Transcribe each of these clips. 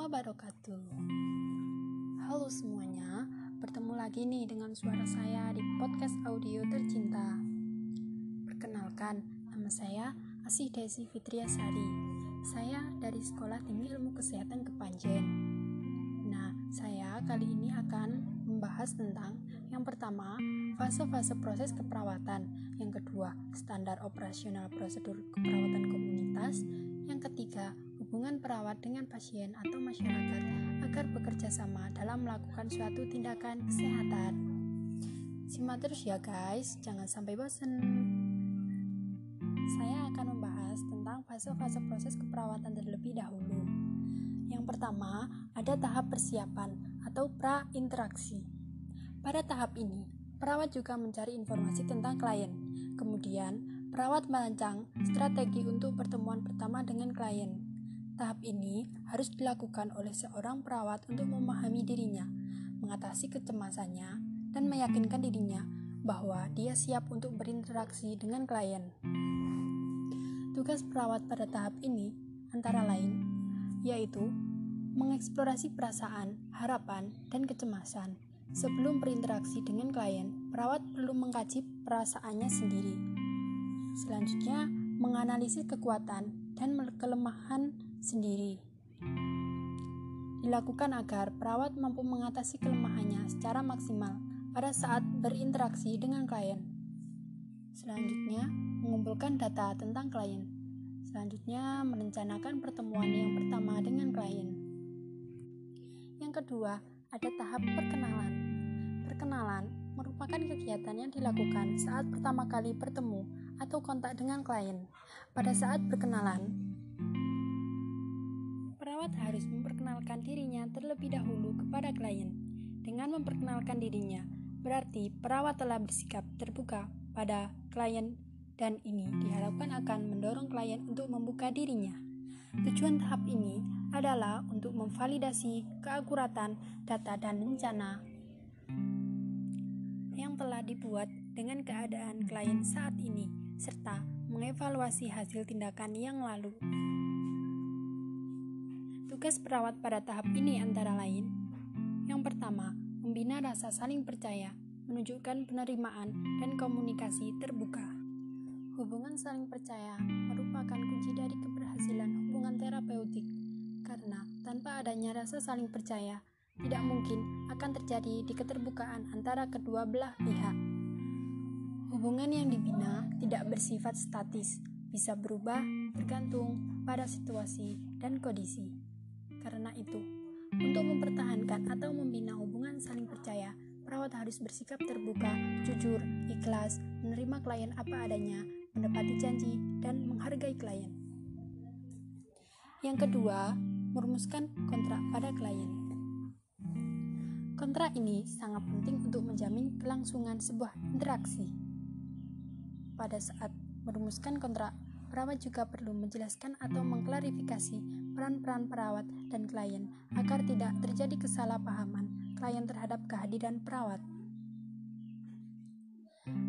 wabarakatuh. Halo semuanya, bertemu lagi nih dengan suara saya di podcast audio tercinta. Perkenalkan, nama saya Asih Desi Fitriasari. Saya dari Sekolah Tinggi Ilmu Kesehatan Kepanjen. Nah, saya kali ini akan membahas tentang yang pertama, fase-fase proses keperawatan, yang kedua, standar operasional prosedur keperawatan komunitas, yang ketiga, hubungan perawat dengan pasien atau masyarakat agar bekerja sama dalam melakukan suatu tindakan kesehatan. Simak terus ya guys, jangan sampai bosan. Saya akan membahas tentang fase-fase proses keperawatan terlebih dahulu. Yang pertama, ada tahap persiapan atau pra-interaksi. Pada tahap ini, perawat juga mencari informasi tentang klien. Kemudian, perawat merancang strategi untuk pertemuan pertama dengan klien. Tahap ini harus dilakukan oleh seorang perawat untuk memahami dirinya, mengatasi kecemasannya, dan meyakinkan dirinya bahwa dia siap untuk berinteraksi dengan klien. Tugas perawat pada tahap ini antara lain yaitu mengeksplorasi perasaan, harapan, dan kecemasan. Sebelum berinteraksi dengan klien, perawat perlu mengkaji perasaannya sendiri. Selanjutnya, menganalisis kekuatan dan kelemahan sendiri. Dilakukan agar perawat mampu mengatasi kelemahannya secara maksimal pada saat berinteraksi dengan klien. Selanjutnya, mengumpulkan data tentang klien. Selanjutnya, merencanakan pertemuan yang pertama dengan klien. Yang kedua, ada tahap perkenalan. Perkenalan merupakan kegiatan yang dilakukan saat pertama kali bertemu atau kontak dengan klien. Pada saat berkenalan, perawat harus memperkenalkan dirinya terlebih dahulu kepada klien. Dengan memperkenalkan dirinya, berarti perawat telah bersikap terbuka pada klien dan ini diharapkan akan mendorong klien untuk membuka dirinya. Tujuan tahap ini adalah untuk memvalidasi keakuratan data dan rencana yang telah dibuat dengan keadaan klien saat ini, serta mengevaluasi hasil tindakan yang lalu. Tugas perawat pada tahap ini antara lain: yang pertama, membina rasa saling percaya, menunjukkan penerimaan dan komunikasi terbuka. Hubungan saling percaya merupakan kunci dari keberhasilan hubungan terapeutik, karena tanpa adanya rasa saling percaya, tidak mungkin akan terjadi di keterbukaan antara kedua belah pihak. Hubungan yang dibina tidak bersifat statis, bisa berubah bergantung pada situasi dan kondisi. Itu, untuk mempertahankan atau membina hubungan saling percaya, perawat harus bersikap terbuka, jujur, ikhlas, menerima klien apa adanya, menepati janji, dan menghargai klien. Yang kedua, merumuskan kontrak pada klien. Kontrak ini sangat penting untuk menjamin kelangsungan sebuah interaksi. Pada saat merumuskan kontrak, perawat juga perlu menjelaskan atau mengklarifikasi peran-peran perawat dan klien agar tidak terjadi kesalahpahaman klien terhadap kehadiran perawat.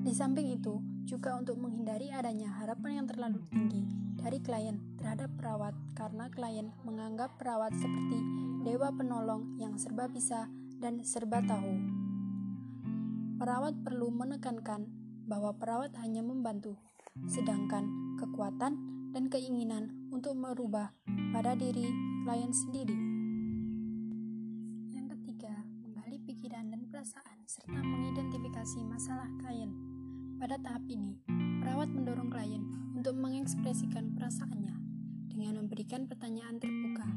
Di samping itu, juga untuk menghindari adanya harapan yang terlalu tinggi dari klien terhadap perawat karena klien menganggap perawat seperti dewa penolong yang serba bisa dan serba tahu. Perawat perlu menekankan bahwa perawat hanya membantu, sedangkan kekuatan dan keinginan untuk merubah pada diri klien sendiri. Yang ketiga, menggali pikiran dan perasaan serta mengidentifikasi masalah klien. Pada tahap ini, perawat mendorong klien untuk mengekspresikan perasaannya dengan memberikan pertanyaan terbuka.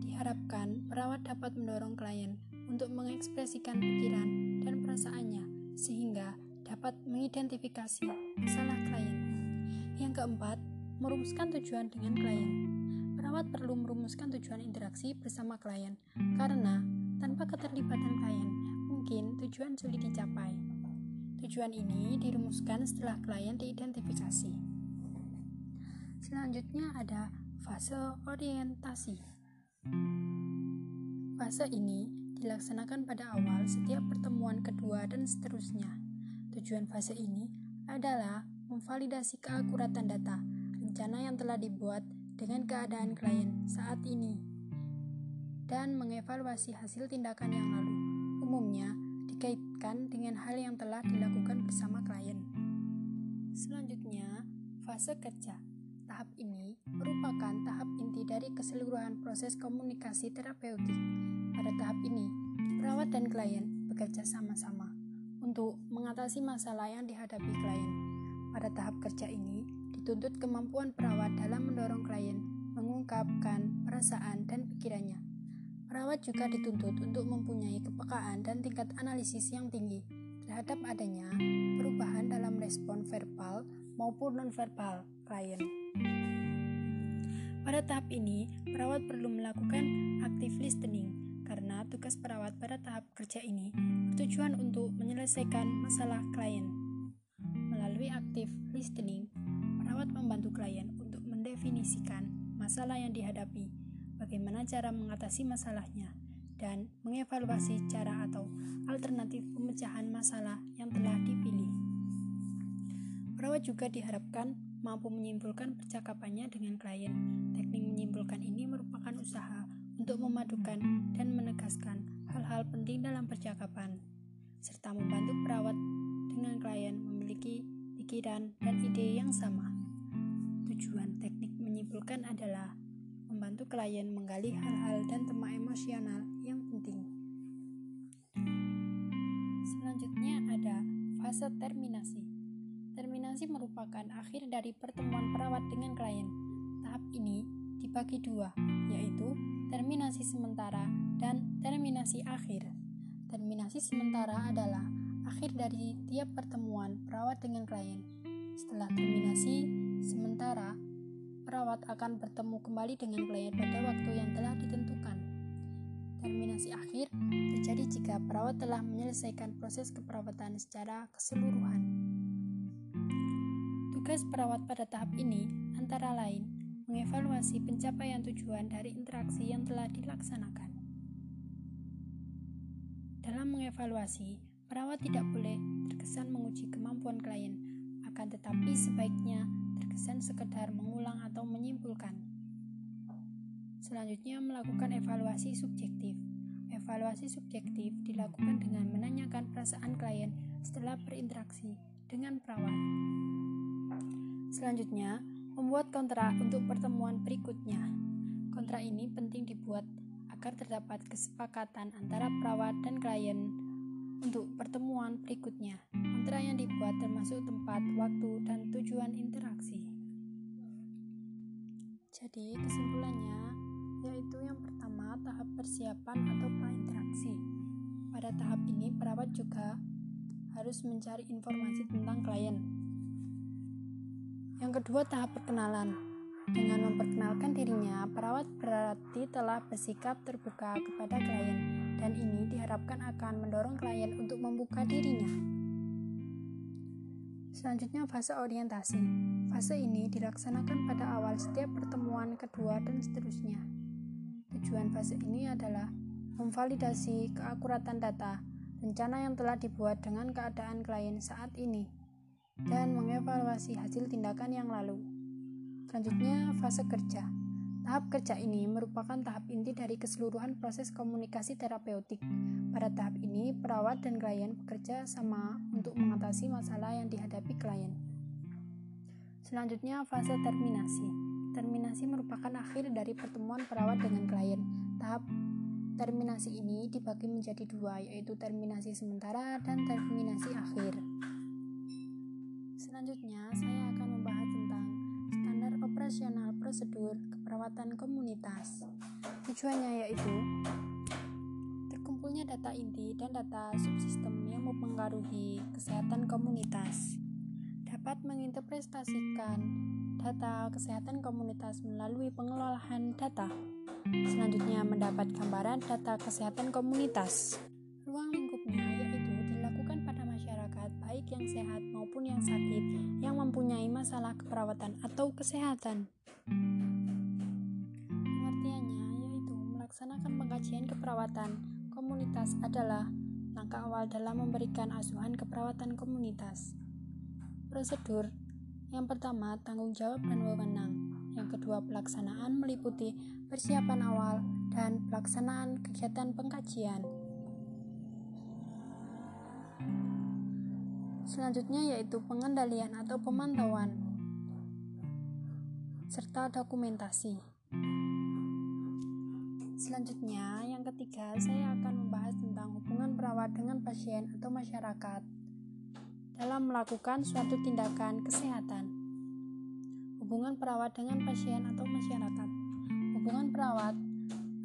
Diharapkan perawat dapat mendorong klien untuk mengekspresikan pikiran dan perasaannya sehingga dapat mengidentifikasi masalah klien. Yang keempat, merumuskan tujuan dengan klien. Perawat perlu merumuskan tujuan interaksi bersama klien, karena tanpa keterlibatan klien, mungkin tujuan sulit dicapai. Tujuan ini dirumuskan setelah klien diidentifikasi. Selanjutnya ada fase orientasi. Fase ini dilaksanakan pada awal setiap pertemuan kedua dan seterusnya. Tujuan fase ini adalah memvalidasi keakuratan data, rencana yang telah dibuat dengan keadaan klien saat ini. dan mengevaluasi hasil tindakan yang lalu. Umumnya dikaitkan dengan hal yang telah dilakukan bersama klien. Selanjutnya, fase kerja. Tahap ini merupakan tahap inti dari keseluruhan proses komunikasi terapeutik. Pada tahap ini, perawat dan klien bekerja sama-sama untuk mengatasi masalah yang dihadapi klien. Pada tahap kerja ini, dituntut kemampuan perawat dalam mendorong klien mengungkapkan perasaan dan pikirannya Perawat juga dituntut untuk mempunyai kepekaan dan tingkat analisis yang tinggi terhadap adanya perubahan dalam respon verbal maupun nonverbal klien. Pada tahap ini, perawat perlu melakukan active listening karena tugas perawat pada tahap kerja ini bertujuan untuk menyelesaikan masalah klien. Melalui active listening, perawat membantu klien untuk mendefinisikan masalah yang dihadapi bagaimana cara mengatasi masalahnya, dan mengevaluasi cara atau alternatif pemecahan masalah yang telah dipilih. Perawat juga diharapkan mampu menyimpulkan percakapannya dengan klien. Teknik menyimpulkan ini merupakan usaha untuk memadukan dan menegaskan hal-hal penting dalam percakapan, serta membantu perawat dengan klien memiliki pikiran dan ide yang sama. Tujuan teknik menyimpulkan adalah membantu klien menggali hal-hal dan tema emosional yang penting. Selanjutnya ada fase terminasi. Terminasi merupakan akhir dari pertemuan perawat dengan klien. Tahap ini dibagi dua, yaitu terminasi sementara dan terminasi akhir. Terminasi sementara adalah akhir dari tiap pertemuan perawat dengan klien. Setelah terminasi sementara, perawat akan bertemu kembali dengan klien pada waktu yang telah ditentukan. Terminasi akhir terjadi jika perawat telah menyelesaikan proses keperawatan secara keseluruhan. Tugas perawat pada tahap ini antara lain mengevaluasi pencapaian tujuan dari interaksi yang telah dilaksanakan. Dalam mengevaluasi, perawat tidak boleh terkesan menguji kemampuan klien, akan tetapi sebaiknya terkesan sekedar mengulang atau menyimpulkan. Selanjutnya melakukan evaluasi subjektif. Evaluasi subjektif dilakukan dengan menanyakan perasaan klien setelah berinteraksi dengan perawat. Selanjutnya, membuat kontrak untuk pertemuan berikutnya. Kontrak ini penting dibuat agar terdapat kesepakatan antara perawat dan klien untuk pertemuan berikutnya. Kontrak yang dibuat termasuk tempat, waktu, dan tujuan interaksi. Jadi, kesimpulannya yaitu yang pertama tahap persiapan atau prainteraksi. Pada tahap ini, perawat juga harus mencari informasi tentang klien. Yang kedua, tahap perkenalan. Dengan memperkenalkan dirinya, perawat berarti telah bersikap terbuka kepada klien, dan ini diharapkan akan mendorong klien untuk membuka dirinya. Selanjutnya, fase orientasi. Fase ini dilaksanakan pada awal setiap pertemuan kedua dan seterusnya. Tujuan fase ini adalah memvalidasi keakuratan data, rencana yang telah dibuat dengan keadaan klien saat ini, dan mengevaluasi hasil tindakan yang lalu. Selanjutnya, fase kerja. Tahap kerja ini merupakan tahap inti dari keseluruhan proses komunikasi terapeutik. Pada tahap ini, perawat dan klien bekerja sama untuk mengatasi masalah yang dihadapi klien. Selanjutnya, fase terminasi. Terminasi merupakan akhir dari pertemuan perawat dengan klien. Tahap terminasi ini dibagi menjadi dua, yaitu terminasi sementara dan terminasi akhir. Selanjutnya, saya akan operasional prosedur keperawatan komunitas. Tujuannya yaitu terkumpulnya data inti dan data subsistem yang mempengaruhi kesehatan komunitas. Dapat menginterpretasikan data kesehatan komunitas melalui pengelolaan data. Selanjutnya mendapat gambaran data kesehatan komunitas. Ruang lingkupnya yaitu dilakukan pada masyarakat baik yang sehat maupun yang sakit mempunyai masalah keperawatan atau kesehatan. Pengertiannya yaitu melaksanakan pengkajian keperawatan komunitas adalah langkah awal dalam memberikan asuhan keperawatan komunitas. Prosedur yang pertama, tanggung jawab dan wewenang. Yang kedua, pelaksanaan meliputi persiapan awal dan pelaksanaan kegiatan pengkajian. Selanjutnya yaitu pengendalian atau pemantauan serta dokumentasi. Selanjutnya, yang ketiga, saya akan membahas tentang hubungan perawat dengan pasien atau masyarakat dalam melakukan suatu tindakan kesehatan. Hubungan perawat dengan pasien atau masyarakat. Hubungan perawat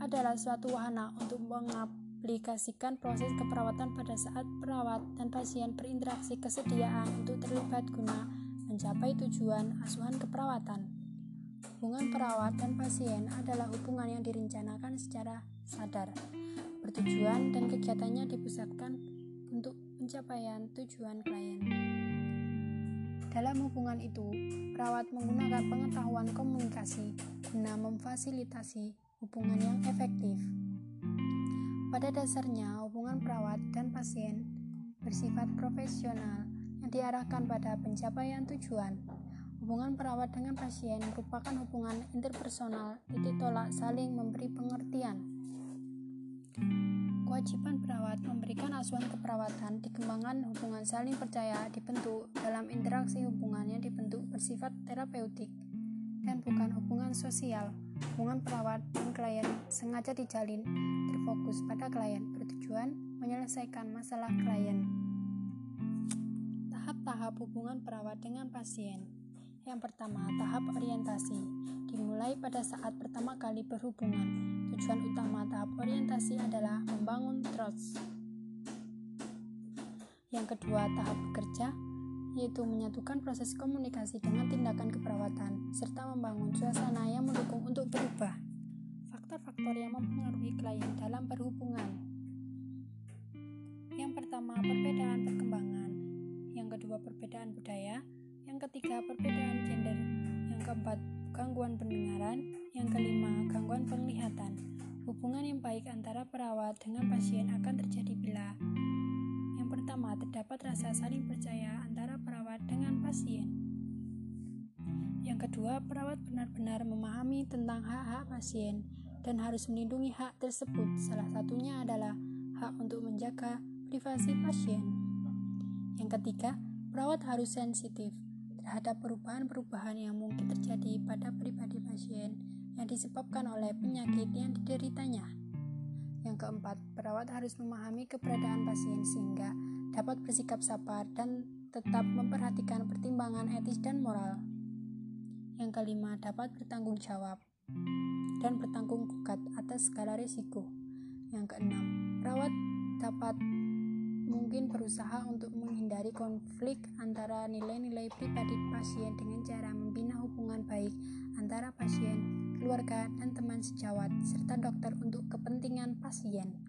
adalah suatu wahana untuk mengaplikasikan proses keperawatan pada saat perawat dan pasien berinteraksi kesediaan untuk terlibat guna mencapai tujuan asuhan keperawatan. Hubungan perawat dan pasien adalah hubungan yang direncanakan secara sadar, bertujuan dan kegiatannya dipusatkan untuk pencapaian tujuan klien. Dalam hubungan itu, perawat menggunakan pengetahuan komunikasi guna memfasilitasi hubungan yang efektif. Pada dasarnya, hubungan perawat dan pasien bersifat profesional yang diarahkan pada pencapaian tujuan Hubungan perawat dengan pasien merupakan hubungan interpersonal titik tolak saling memberi pengertian. Kewajiban perawat memberikan asuhan keperawatan dikembangkan hubungan saling percaya dibentuk dalam interaksi hubungan yang dibentuk bersifat terapeutik dan bukan hubungan sosial. Hubungan perawat dan klien sengaja dijalin terfokus pada klien bertujuan menyelesaikan masalah klien. Tahap-tahap hubungan perawat dengan pasien yang pertama, tahap orientasi dimulai pada saat pertama kali berhubungan. Tujuan utama tahap orientasi adalah membangun trust. Yang kedua, tahap bekerja yaitu menyatukan proses komunikasi dengan tindakan keperawatan serta membangun suasana yang mendukung untuk berubah. Faktor-faktor yang mempengaruhi klien dalam berhubungan. Yang pertama, perbedaan perkembangan. Yang kedua, perbedaan budaya yang ketiga perbedaan gender, yang keempat gangguan pendengaran, yang kelima gangguan penglihatan. Hubungan yang baik antara perawat dengan pasien akan terjadi bila pertama terdapat rasa saling percaya antara perawat dengan pasien. Yang kedua, perawat benar-benar memahami tentang hak-hak pasien dan harus melindungi hak tersebut. Salah satunya adalah hak untuk menjaga privasi pasien. Yang ketiga, perawat harus sensitif terhadap perubahan-perubahan yang mungkin terjadi pada pribadi pasien yang disebabkan oleh penyakit yang dideritanya. Yang keempat, perawat harus memahami keberadaan pasien sehingga dapat bersikap sabar dan tetap memperhatikan pertimbangan etis dan moral. Yang kelima, dapat bertanggung jawab dan bertanggung jawab atas segala risiko. Yang keenam, perawat dapat mungkin berusaha untuk menghindari konflik antara nilai-nilai pribadi pasien dengan cara membina hubungan baik antara pasien, keluarga, dan teman sejawat, serta dokter untuk kepentingan pasien.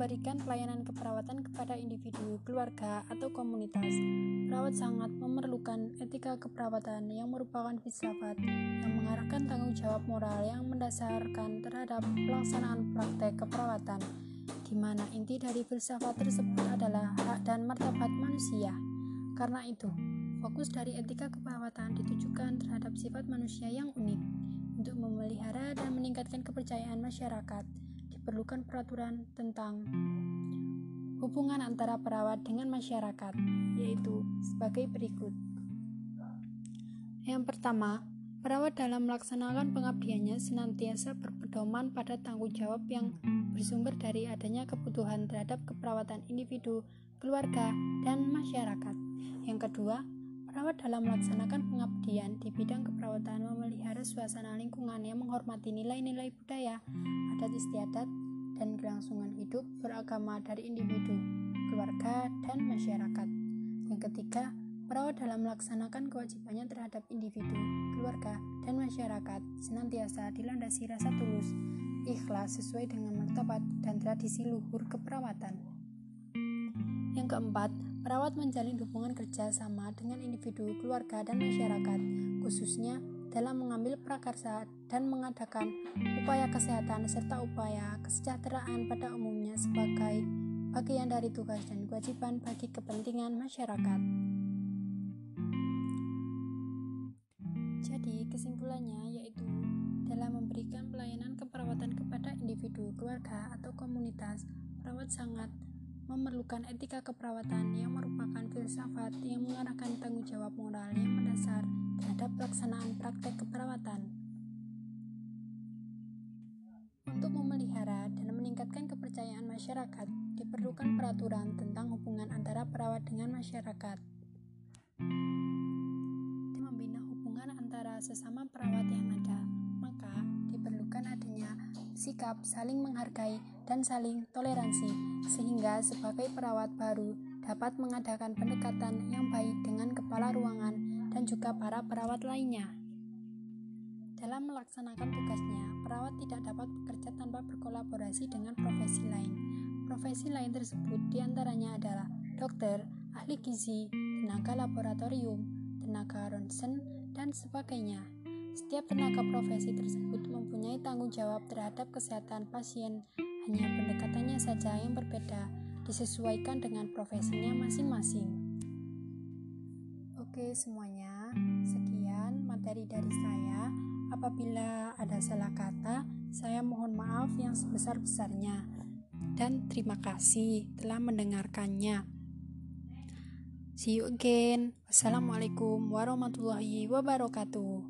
Memberikan pelayanan keperawatan kepada individu, keluarga, atau komunitas, perawat sangat memerlukan etika keperawatan yang merupakan filsafat yang mengarahkan tanggung jawab moral yang mendasarkan terhadap pelaksanaan praktek keperawatan di mana inti dari filsafat tersebut adalah hak dan martabat manusia. Karena itu, fokus dari etika keperawatan ditujukan terhadap sifat manusia yang unik. Untuk memelihara dan meningkatkan kepercayaan masyarakat, diperlukan peraturan tentang hubungan antara perawat dengan masyarakat, yaitu sebagai berikut. Yang pertama, Perawat dalam melaksanakan pengabdiannya senantiasa berpedoman pada tanggung jawab yang bersumber dari adanya kebutuhan terhadap keperawatan individu, keluarga, dan masyarakat. Yang kedua, perawat dalam melaksanakan pengabdian di bidang keperawatan memelihara suasana lingkungan yang menghormati nilai-nilai budaya, adat istiadat, dan kelangsungan hidup beragama dari individu, keluarga, dan masyarakat. Yang ketiga, Perawat dalam melaksanakan kewajibannya terhadap individu, keluarga, dan masyarakat senantiasa dilandasi rasa tulus, ikhlas sesuai dengan martabat dan tradisi luhur keperawatan. Yang keempat, perawat menjalin hubungan kerja sama dengan individu, keluarga, dan masyarakat, khususnya dalam mengambil prakarsa dan mengadakan upaya kesehatan serta upaya kesejahteraan pada umumnya sebagai bagian dari tugas dan kewajiban bagi kepentingan masyarakat. Jadi, kesimpulannya yaitu dalam memberikan pelayanan keperawatan kepada individu, keluarga, atau komunitas, perawat sangat memerlukan etika keperawatan yang merupakan filsafat yang mengarahkan tanggung jawab moral yang mendasar terhadap pelaksanaan praktek keperawatan. Untuk memelihara dan meningkatkan kepercayaan masyarakat, diperlukan peraturan tentang hubungan antara perawat dengan masyarakat. Membina hubungan antara sesama perawat yang ada, sikap saling menghargai dan saling toleransi, sehingga sebagai perawat baru dapat mengadakan pendekatan yang baik dengan kepala ruangan dan juga para perawat lainnya. Dalam melaksanakan tugasnya, perawat tidak dapat bekerja tanpa berkolaborasi dengan profesi lain. Profesi lain tersebut di antaranya adalah dokter, ahli gizi, tenaga laboratorium, tenaga ronsen, dan sebagainya. Setiap tenaga profesi tersebut mempunyai tanggung jawab terhadap kesehatan pasien hanya pendekatannya saja yang berbeda, disesuaikan dengan profesinya masing-masing. Oke, semuanya, sekian materi dari saya. Apabila ada salah kata, saya mohon maaf yang sebesar-besarnya, dan terima kasih telah mendengarkannya. See you again. Wassalamualaikum warahmatullahi wabarakatuh.